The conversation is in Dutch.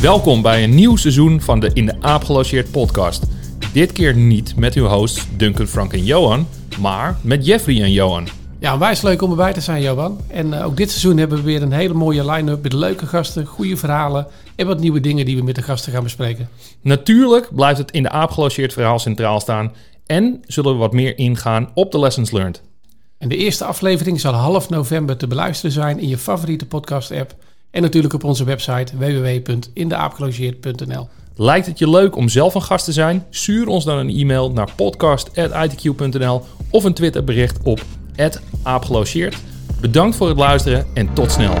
Welkom bij een nieuw seizoen van de In de Aap Gelogeerd podcast. Dit keer niet met uw hosts Duncan, Frank en Johan, maar met Jeffrey en Johan. Ja, wij is leuk om erbij te zijn, Johan. En uh, ook dit seizoen hebben we weer een hele mooie line-up met leuke gasten, goede verhalen en wat nieuwe dingen die we met de gasten gaan bespreken. Natuurlijk blijft het in de Aap Gelogeerd verhaal centraal staan en zullen we wat meer ingaan op de lessons learned. En de eerste aflevering zal half november te beluisteren zijn in je favoriete podcast-app en natuurlijk op onze website www.indeaapgelogeerd.nl. Lijkt het je leuk om zelf een gast te zijn? Stuur ons dan een e-mail naar podcast.itq.nl of een Twitterbericht op aapgelogeerd. Bedankt voor het luisteren en tot snel.